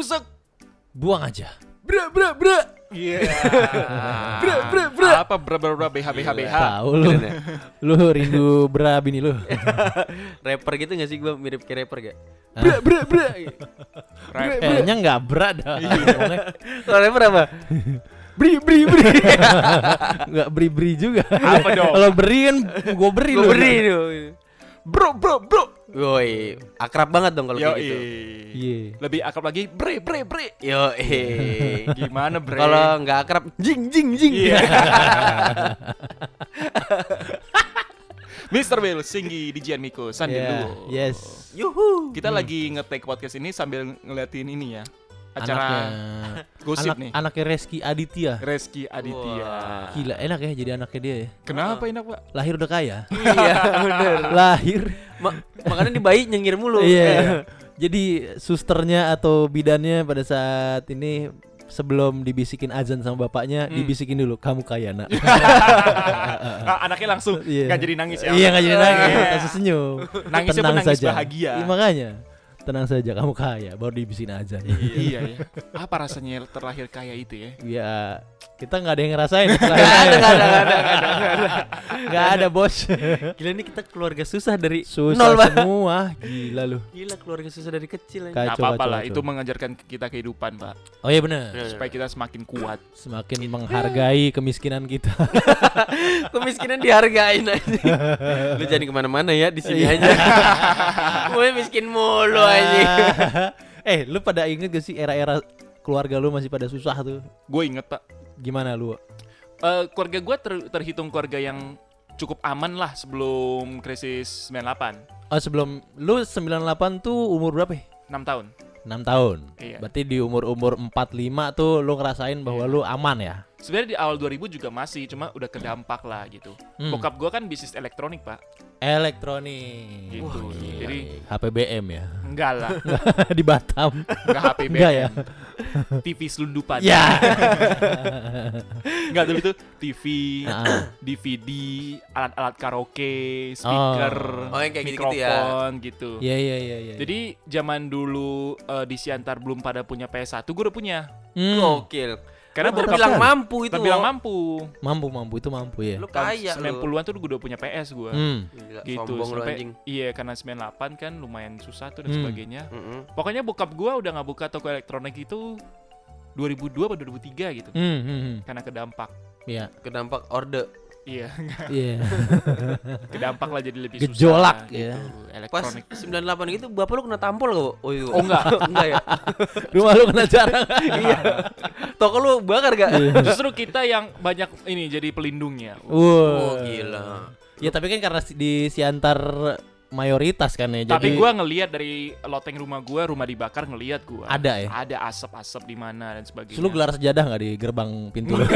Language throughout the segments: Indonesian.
rusak. Buang aja. Bra bra bra. Iya. bra bra bra. Apa bra bra bra BH BH BH. Tahu lu. Ya? lu rindu bra bini lu. rapper gitu gak sih gue mirip kayak rapper gak? Bra bra bra. Kayaknya nggak bra dah. Ngomongnya Kalau rapper apa? Bri bri bri. Nggak beri-beri juga. Apa dong? Kalau beri kan gue beri lu. beri tuh. Bro bro bro. Woi, akrab banget dong kalau kayak gitu. Iya. Lebih akrab lagi bre bre bre. Yo, Gimana bre? Kalau nggak akrab, jing jing jing. Iya. Mr. Will, Singgi, Dijian Miko, Sandi Iya, Duo. Yes. Yuhu. Kita lagi nge-take podcast ini sambil ngeliatin ini ya. Acara Anaknya, gosip anak, nih. anaknya Reski Aditya. Reski Aditya. Wah. Gila enak ya jadi anaknya dia ya. Kenapa enak, Pak? Lahir udah kaya. Iya, bener. Lahir. Ma- makanya di bayi nyengir mulu. Iya. Jadi susternya atau bidannya pada saat ini sebelum dibisikin azan sama bapaknya Hmm. dibisikin dulu kamu kaya nak. Ah, anaknya langsung Iya. nggak jadi nangis ya. iya nggak jadi nangis, Iya. langsung senyum. Nangisnya pun nangis bahagia. Iya, makanya tenang saja kamu kaya baru dibisikin azan. iya ya. Apa rasanya terlahir kaya itu ya? Iya, kita nggak ada yang ngerasain. Nggak ada, nggak ada, nggak ada, nggak ada. Nggak ada bos. Gila ini kita keluarga susah dari Susah nol semua. Gila lu. Gila keluarga susah dari kecil aja. Kacau, Gak apa-apa lah, kacau. itu mengajarkan kita kehidupan, Pak. Oh iya benar. Iya. Supaya kita semakin kuat. Semakin menghargai kemiskinan kita. Kemiskinan dihargain aja. Lu jangan ke mana-mana ya di sini Iya. aja. Gue miskin mulu aja. eh, lu pada inget gak sih era-era keluarga lu masih pada susah tuh? Gue inget, Pak. Gimana lu? Eh, keluarga gue ter- terhitung keluarga yang cukup aman lah sebelum krisis 98. Oh, sebelum lu 98 tuh umur berapa? ya? 6 tahun. 6 tahun. Iya. Berarti di umur-umur 45 tuh lu ngerasain bahwa Iya. lu aman ya? Sebenarnya di awal 2000 juga masih, cuma udah kedampak lah gitu. Hmm. Bokap gue kan bisnis elektronik, Pak. Elektronik. Gitu. Wah, gila. Jadi HPBM ya. enggak lah, di Batam. enggak HP Enggak ya? TV selundupan. Ya. Enggak dulu itu TV, Ah. DVD, alat-alat karaoke, speaker, Oh, yang kayak ya. mikrofon gitu. Iya iya iya iya. Jadi zaman dulu eh, di Siantar belum pada punya PS1, gue udah punya. Hmm. Gokil. Karena Lu bokap bilang mampu itu. terbilang Wo. mampu. mampu mampu itu mampu ya. Lu kaya Tahun lu. 90-an tuh gue udah punya PS gue. Hmm. Gila, Gitu sombong lu sampai anjing. iya karena 98 kan lumayan susah tuh dan Hmm. sebagainya. Mm-mm. Pokoknya bokap gua udah nggak buka toko elektronik itu 2002 atau 2003 gitu. Hmm, hmm, hmm. Karena kedampak. Iya. Kedampak orde. Iya, Iya. kedampak lah jadi lebih Gejolak, susah ya. gitu. Pas Elektronik. 98 gitu bapak lu kena tampol gak? Wo? Oh, iya. Oh, enggak. enggak ya. Rumah lu kena jarang. Iya. Toko lu bakar gak? Justru kita yang banyak ini jadi pelindungnya. Oh, Wah. gila. Ya tapi kan karena si- di Siantar mayoritas kan ya. Tapi jadi gua ngelihat dari loteng rumah gua, rumah dibakar ngelihat gua. ada ya. Ada asap-asap di mana dan sebagainya. Terus lu gelar sejadah nggak di gerbang pintu lu?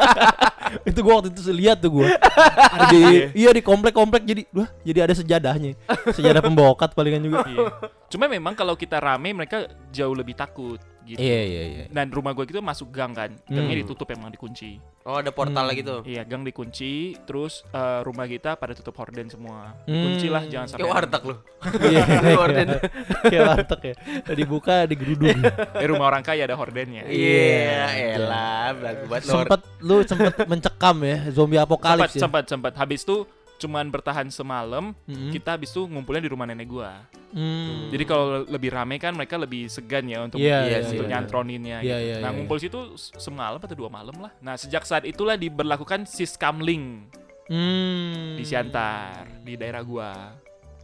itu gua waktu itu lihat tuh gua. Ada di, iya di komplek-komplek jadi wah jadi ada sejadahnya. Sejadah pembokat palingan juga. Iya. Cuma memang kalau kita rame mereka jauh lebih takut gitu. Iya iya iya. Dan rumah gua gitu masuk gang kan. Gangnya Hmm. ditutup emang dikunci. Oh, ada portal Hmm. gitu. Iya, gang dikunci, terus eh, rumah kita pada tutup horden semua. Hmm. Kunci lah, jangan sampai. Kayak warteg lu. Iya. Horden. Kayak warteg ya. Dibuka digeruduk. Eh, rumah orang kaya ada hordennya. Iya, elah, belagu banget lu. sempet lu sempet mencekam ya zombie Sempat, apokalips ya. sempat, sempat. Habis itu cuman bertahan semalam. Mm-mm. Kita habis itu ngumpulnya di rumah nenek gua. Hmm. Jadi kalau lebih rame kan mereka lebih segan ya untuk Iya, iya, untuk iya. nyantroninnya Iya, gitu. iya, nah, iya, ngumpul situ s- semalam atau dua malam lah. Nah, sejak saat itulah diberlakukan siskamling Hmm. di Siantar, di daerah gua.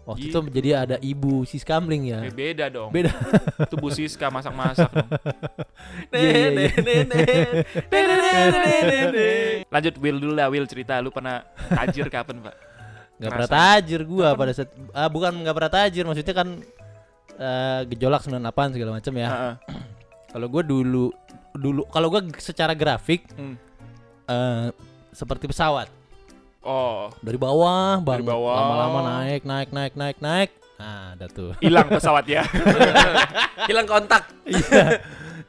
Waktu Gitu. itu jadi ada ibu sis kamling ya. Eh, beda dong. Beda. Itu Bu Siska masak-masak dong. Lanjut Will dulu lah, Will cerita lu pernah tajir kapan, Pak? Gak pernah tajir gua pada saat ah bukan nggak pernah tajir maksudnya kan eh, gejolak 98 segala macam ya. Heeh. Kalau gua dulu dulu kalau gua secara grafik Hmm. eh, seperti pesawat Oh, dari bawah Dari bawah. lama-lama naik naik naik naik naik. Nah, ada tuh. hilang pesawat ya. Hilang kontak. Iya.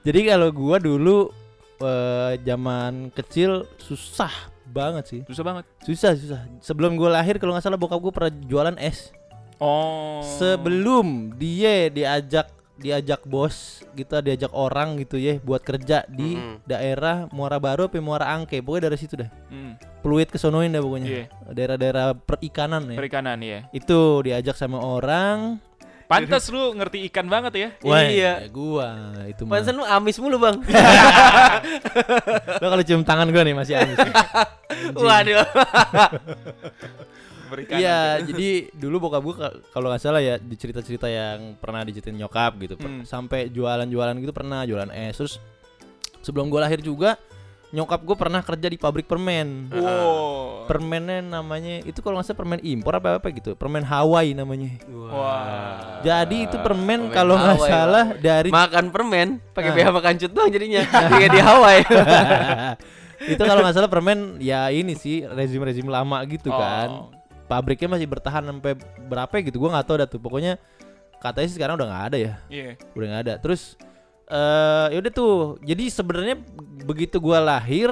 Jadi kalau gua dulu eh, zaman kecil susah banget sih. Susah banget. Susah susah. Sebelum gua lahir kalau nggak salah bokap gua pernah jualan es. Oh. Sebelum dia diajak diajak bos kita diajak orang gitu ya buat kerja di Mm-mm. daerah Muara Baru apa Muara Angke pokoknya dari situ dah Hmm, Pluit kesonoin dah pokoknya Iya. daerah-daerah perikanan ya perikanan ya. itu diajak sama orang Pantas lu ngerti ikan banget ya. Wah, Iya. ya gua itu mah Pantesan lu amis mulu bang. lo kalau cium tangan gua nih masih amis Waduh. Perikanan. Iya, jadi dulu bokap gua ka- kalau nggak salah ya di cerita-cerita yang pernah diceritain nyokap gitu, Hmm. sampai jualan-jualan gitu pernah jualan es. Terus sebelum gua lahir juga nyokap gua pernah kerja di pabrik permen. Wow. Permennya namanya itu kalau nggak salah permen impor apa apa gitu, permen Hawaii namanya. Wah. Jadi itu permen permen kalau nggak salah dari Makan permen pakai Ah. BH makan cut doang jadinya. Kayak di Hawaii. itu kalau nggak salah permen ya ini sih rezim-rezim lama gitu kan. Oh. Pabriknya masih bertahan sampai berapa gitu, gua nggak tahu dah tuh. Pokoknya katanya sih sekarang udah nggak ada ya. Iya. udah nggak ada terus eh ya udah tuh jadi sebenarnya begitu gua lahir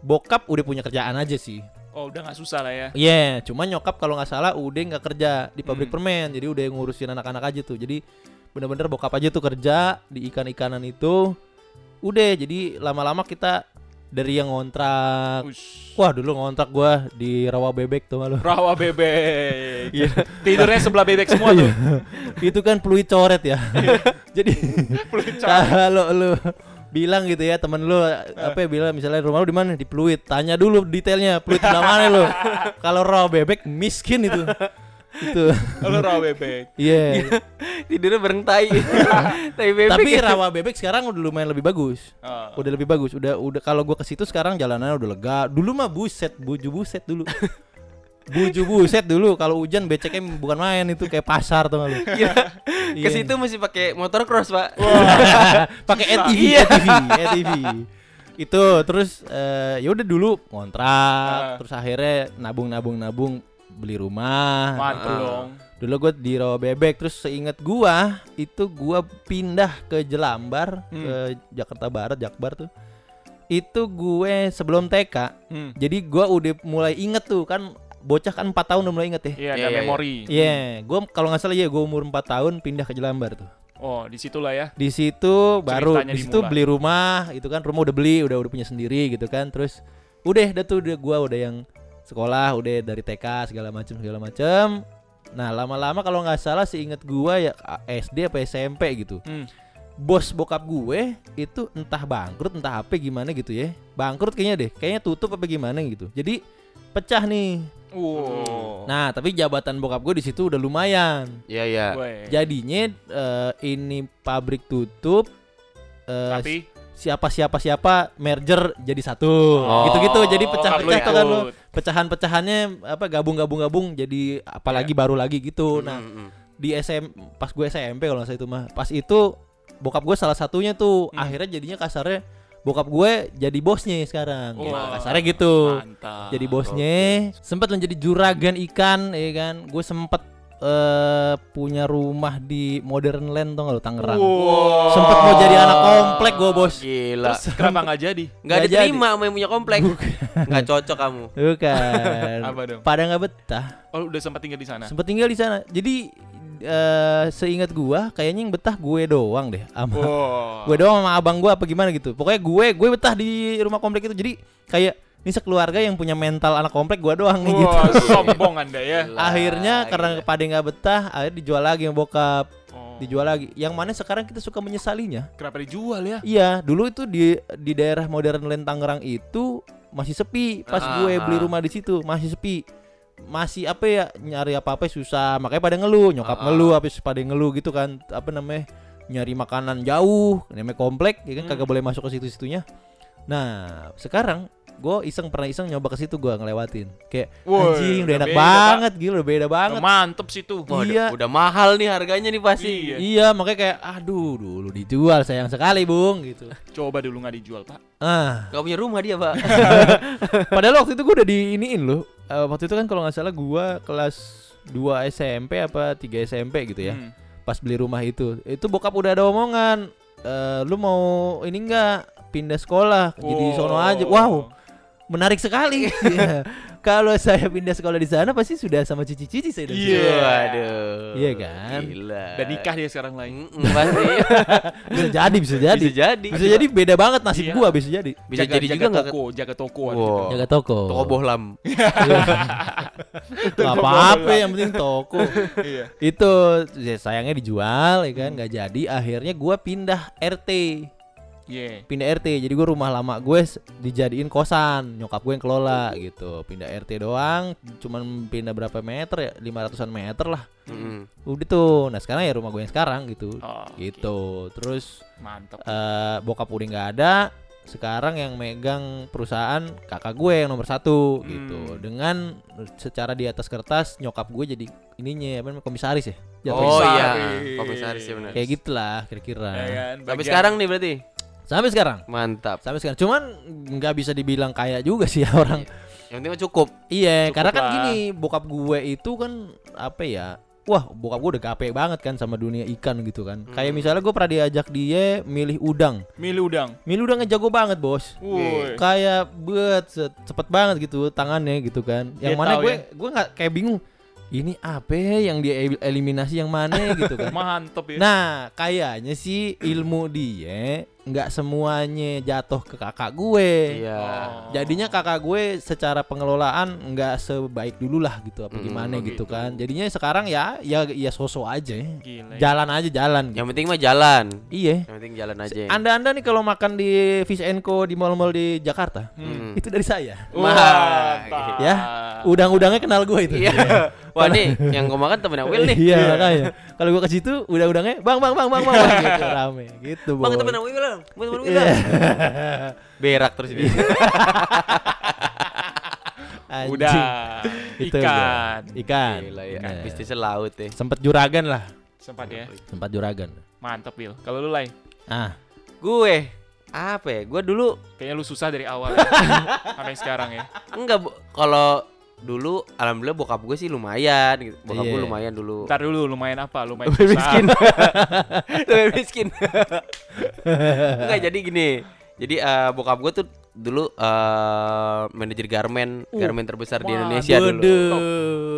bokap udah punya kerjaan aja sih Oh, udah nggak susah lah ya. iya cuma nyokap kalau nggak salah udah nggak kerja di pabrik Hmm. permen jadi udah ngurusin anak-anak aja tuh jadi bener-bener bokap aja tuh kerja di ikan-ikanan itu udah jadi lama-lama kita dari yang ngontrak Ush. wah dulu ngontrak gua di rawa bebek tuh malu Rawa bebek. Iya. Tidurnya sebelah bebek semua tuh. itu kan peluit coret ya jadi Peluit coret. kalau lu bilang gitu ya temen lu apa ya bilang misalnya rumah lu di mana di Pluit tanya dulu detailnya Pluit sebelah mana lu kalau rawa bebek miskin itu itu Lu rawa bebek. iya Tidurnya bareng tai. tai bebek. tapi rawa bebek sekarang udah lumayan lebih bagus Oh. udah lebih bagus udah udah kalau gua ke situ sekarang jalanannya udah lega dulu mah buset buju buset dulu buju buset dulu kalau hujan beceknya bukan main itu kayak pasar tuh lu Ke situ mesti pakai motor cross, Pak. pakai ATV, Iya. ATV, ATV. Itu terus eh, ya udah dulu Ah. ngontrak, terus akhirnya nabung nabung nabung beli rumah. Ah. dong. Dulu gue di Rawa Bebek, terus seingat gua itu gua pindah ke Jelambar Hmm. ke Jakarta Barat, Jakbar tuh. Itu gue sebelum TK. Hmm. Jadi gua udah mulai inget tuh kan bocah kan 4 tahun udah mulai inget ya. Iya, ada Iya, iya, memori. Iya, gua kalau nggak salah ya gua umur 4 tahun pindah ke Jelambar tuh. Oh, di situlah ya. di situ baru di situ beli rumah itu kan rumah udah beli udah udah punya sendiri gitu kan terus udah dah tuh udah gua udah yang sekolah udah dari TK segala macam segala macam nah lama-lama kalau nggak salah seinget gua ya SD apa SMP gitu. Hmm. bos bokap gue itu entah bangkrut entah apa gimana gitu ya. Bangkrut kayaknya deh kayaknya tutup apa gimana gitu. Jadi pecah nih. Wow. nah tapi jabatan bokap gue di situ udah lumayan. Iya, iya. Jadinya eh, ini pabrik tutup eh, Tapi siapa siapa siapa merger jadi satu Oh. gitu-gitu jadi pecah-pecah Lu tuh kan lo pecahan-pecahannya apa gabung-gabung gabung jadi apalagi baru lagi gitu nah Mm, mm. di SM pas gue SMP kalau salah itu mah pas itu bokap gue salah satunya tuh Hmm. akhirnya jadinya kasarnya bokap gue jadi bosnya sekarang gitu. Wah. kasarnya gitu Mantap. jadi bosnya sempat menjadi juragan ikan ya kan gue sempet eh punya rumah di Modern Land tuh nggak lu Tangerang Wow. sempet mau jadi anak komplek gue bos Gila. Terus kenapa nggak jadi? Nggak diterima sama yang punya komplek. Nggak cocok kamu. bukan Apa dong? pada nggak betah Oh, udah sempat tinggal di sana. sempet tinggal di sana jadi eh seingat gua kayaknya yang betah gue doang deh sama Wow. gue doang sama abang gue apa gimana gitu pokoknya gue gue betah di rumah komplek itu jadi kayak ini sekeluarga yang punya mental anak komplek gue doang nih gitu Wah, sombong Anda ya. Akhirnya karena gila. pada nggak betah akhirnya dijual lagi yang bokap Oh. dijual lagi yang mana sekarang kita suka menyesalinya Kenapa dijual ya? iya dulu itu di di daerah modern land Tangerang itu masih sepi pas Ah, gue beli ah. rumah di situ masih sepi masih apa ya nyari apa apa susah makanya pada ngeluh nyokap ah. ngeluh habis pada ngeluh gitu kan apa namanya nyari makanan jauh namanya komplek ya kan Hmm. kagak boleh masuk ke situ-situnya nah sekarang gue iseng pernah iseng nyoba ke situ gue ngelewatin kayak Woi, anjing udah udah enak beda, banget gila udah beda Udah banget mantep sih tuh. Wah, Iya. udah, udah mahal nih harganya nih pasti. Iya. iya makanya kayak aduh dulu dijual sayang sekali bung gitu Coba dulu nggak dijual, Pak. ah Gak punya rumah dia, Pak. Padahal waktu itu gue udah diiniin loh. Eh, waktu itu kan kalau nggak salah gue kelas 2 SMP apa 3 SMP gitu ya. Hmm. Pas beli rumah itu, itu bokap udah ada omongan. Eh, lu mau ini enggak pindah sekolah jadi Wow. sono aja. Wow, menarik sekali. Iya. kalau saya pindah sekolah di sana pasti sudah sama cici-cici saya. Iya. situ. Waduh. Iya kan? Gila. Dan nikah dia sekarang lagi. Mm-mm, pasti. Bisa jadi, bisa jadi. Bisa jadi. Bisa jadi beda banget nasib Iya. gua bisa jadi. Bisa jaga, jadi jaga juga nggak toko, jaga toko Wow. gitu. Jaga toko. Toko bohlam. Gak apa-apa yang penting toko. Iya. Itu ya, sayangnya dijual ya kan nggak jadi akhirnya gua pindah RT. Iya. Pindah RT. Jadi gua rumah lama gue dijadiin kosan, nyokap gue yang kelola gitu. Pindah RT doang, cuman pindah berapa meter ya? 500-an meter lah. Mm-mm. Udah tuh. Nah, sekarang ya rumah gue yang sekarang gitu. Oh. Gitu. Terus Mantap. eh bokap udah nggak ada sekarang yang megang perusahaan kakak gue yang nomor satu Hmm. gitu dengan secara di atas kertas nyokap gue jadi ininya apa namanya komisaris ya Jatuhnya. Oh iya, Komisaris. ya benar. kayak gitulah kira-kira Ya kan? Bagian- sekarang nih berarti. Sampai sekarang Mantap. sampai sekarang cuman nggak bisa dibilang kaya juga sih ya orang Yang penting cukup. iya Cukup karena kan lah. gini bokap gue itu kan apa ya Wah, bokap gue udah gape banget kan sama dunia ikan gitu kan. Kayak Hmm. misalnya gue pernah diajak dia milih udang. Milih udang. Milih udangnya jago banget, Bos. Woi. kayak buat cepet banget gitu tangannya gitu kan yang Dia mana gue ya. gue nggak kayak bingung ini apa ya yang dia el- eliminasi yang mana gitu kan Mantep ya. nah kayaknya sih ilmu dia nggak semuanya jatuh ke kakak gue Iya. Oh. jadinya kakak gue secara pengelolaan nggak sebaik dulu lah gitu apa gimana oh gitu gitu. kan jadinya sekarang ya ya ya sosok aja Gila. ya. jalan aja jalan gitu. Yang penting mah jalan. iya Yang penting jalan aja. anda anda nih kalau makan di Fish and Co di mall-mall di Jakarta Hmm. itu dari saya Mantap. Ya, Udang-udangnya kenal gue itu. Iya. Wah nih yang gue makan temennya Will nih. Iya makanya. Kalau gue ke situ udang-udangnya bang bang bang bang bang, bang gitu rame gitu. Bang temennya Will, Temen Will. Iya. Berak terus. Anjing. Udah. Itu Ikan. Ikan. Gila ya. Bener. Bisnisnya laut ya. Sempet juragan lah. Sempat ya. Sempat juragan. Mantap, Bil. Kalau lu Lai, Ah, Gue apa ya? Gue dulu kayaknya lu susah dari awal ya. sampai sekarang ya. enggak kalau dulu alhamdulillah bokap gue sih lumayan gitu. Bokap gue Iya. lumayan dulu. Ntar dulu lumayan apa? Lumayan susah. miskin. Lumayan miskin. Enggak jadi gini. Jadi eh, bokap gue tuh dulu eh manajer garmen, Uh, garmen terbesar di wah, Indonesia dulu.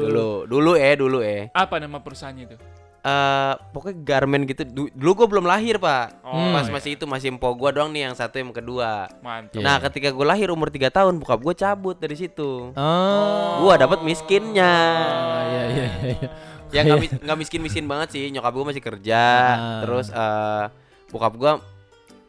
Dulu, dulu eh, dulu eh. Apa nama perusahaannya itu? Eh pokoknya garmen gitu. Du- Dulu gue belum lahir, Pak. Oh, Pas iya. masih itu masih empo gue doang nih yang satu yang kedua. Mantap. Nah, ketika gue lahir umur 3 tahun, bokap gue cabut dari situ. Oh. Gua dapat miskinnya. Oh, iya iya iya. Ya nggak mis- nggak miskin-miskin banget sih. Nyokap gue masih kerja. Ah. Terus eh bokap gue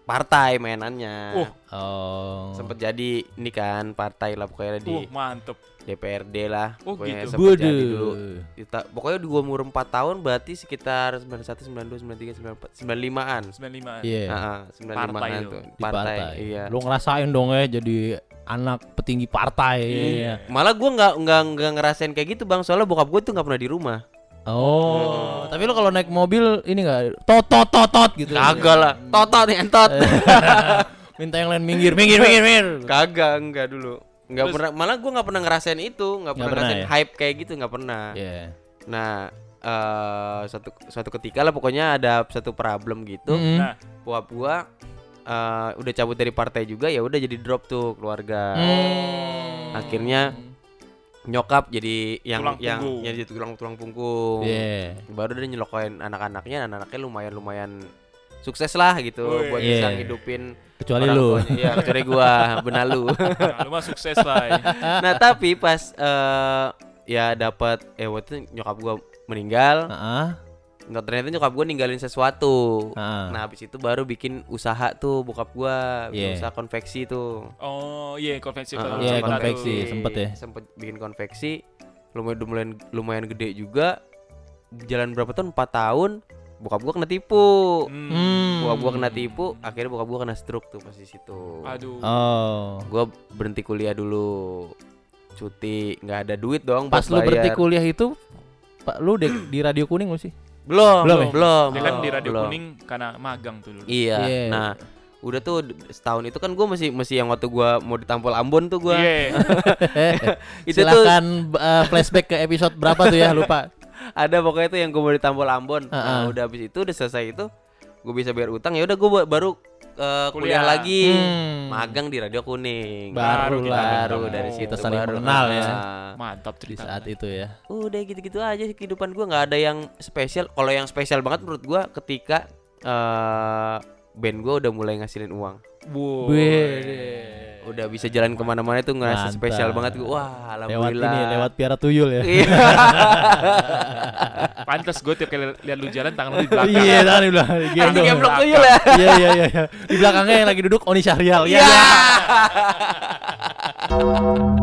partai mainannya. Uh, Oh. Sempet jadi ini kan partai lah pokoknya di Uh, mantep. DPRD lah. Oh, pokoknya gitu. sempet jadi dulu. Kita, pokoknya di gua umur 4 tahun berarti sekitar 91, 92, 93, 94, 95-an. 95. Iya. Heeh, 95-an Partai tuh. Di Partai, iya. Lu ngerasain dong ya jadi anak petinggi partai. Iya. Malah gua nggak nggak nggak ngerasain kayak gitu bang, soalnya bokap gue tuh nggak pernah di rumah. Oh, tapi lu kalau naik mobil ini enggak tot tot tot tot gitu. Kagak lah, totot nih entot. Minta yang lain minggir, minggir, minggir, minggir. Kagak, enggak dulu. Enggak Terus- pernah, malah gua nggak pernah ngerasain itu, nggak Nggak pernah pernah ngerasain ya? hype kayak gitu, nggak pernah. Iya. Nah, eh suatu suatu ketika lah pokoknya ada satu problem gitu. Mm-mm. Nah, Bokap gua eh, udah cabut dari partai juga, ya udah jadi drop tuh keluarga. Hmm. Akhirnya nyokap jadi yang Tulang yang punggung. yang jadi tulang tulang punggung. Iya. Baru dia nyelokoin anak-anaknya, anak-anaknya lumayan lumayan sukses lah gitu buat Iya. bisa ngidupin Kecuali orang lu. tuanya. Iya, kecuali gua, benalu. nah, lu mah sukses lah. ya. nah, tapi pas eh ya dapat eh waktu itu nyokap gua meninggal, Heeh. Nah, ternyata nyokap gua ninggalin sesuatu. Heeh. Nah, habis itu baru bikin usaha tuh bokap gua, bikin Iya. usaha konveksi tuh. Oh, iya. Heeh, kalau Iya, cerita konveksi, tuh. sempet ya. Sempet bikin konveksi lumayan lumayan lumayan gede juga. Jalan berapa tahun? 4 tahun. Bokap gua kena tipu. Hmm. Bokap gua kena tipu, akhirnya bokap gua kena stroke tuh pas di situ. Aduh. Oh. Gua berhenti kuliah dulu. Cuti, nggak ada duit dong Pas lu berhenti kuliah itu Pak lu di, di radio kuning lu sih? Belum, Belum belum, ya? belum. Dia kan di radio belum. kuning karena magang tuh dulu. Iya. Iya. Nah, udah tuh setahun itu kan gua masih masih yang waktu gua mau ditampol Ambon tuh gua. Iya. Itu tuh Silakan eh, flashback ke episode berapa tuh ya lupa. ada pokoknya tuh yang gua mau ditampol Ambon. Heeh. Nah, udah habis itu udah selesai itu gua bisa bayar utang ya udah gua ba- baru eh, kuliah Kuliah. lagi, Hmm. magang di radio kuning. Baru kita baru dari situ saling baru. mengenal ya. Ah. Mantap Di cerita. saat itu ya. Udah gitu-gitu aja sih kehidupan gua nggak ada yang spesial. Kalau yang spesial banget menurut gua ketika eh band gua udah mulai ngasilin uang. Wow. Udah bisa jalan ke mana-mana itu ngerasa Mantap. spesial banget gua. Wah, Lewat alhamdulillah. ini, lewat piara tuyul ya. Iya. Pantes gue tiap kali lihat lu jalan tangan lu di belakang. Iya, tangan di belakang. Anjing Gendong. gemblok tuyul ya. Iya, iya, iya, iya. Di belakangnya yang lagi duduk Oni Syahrial. Iya. Ya.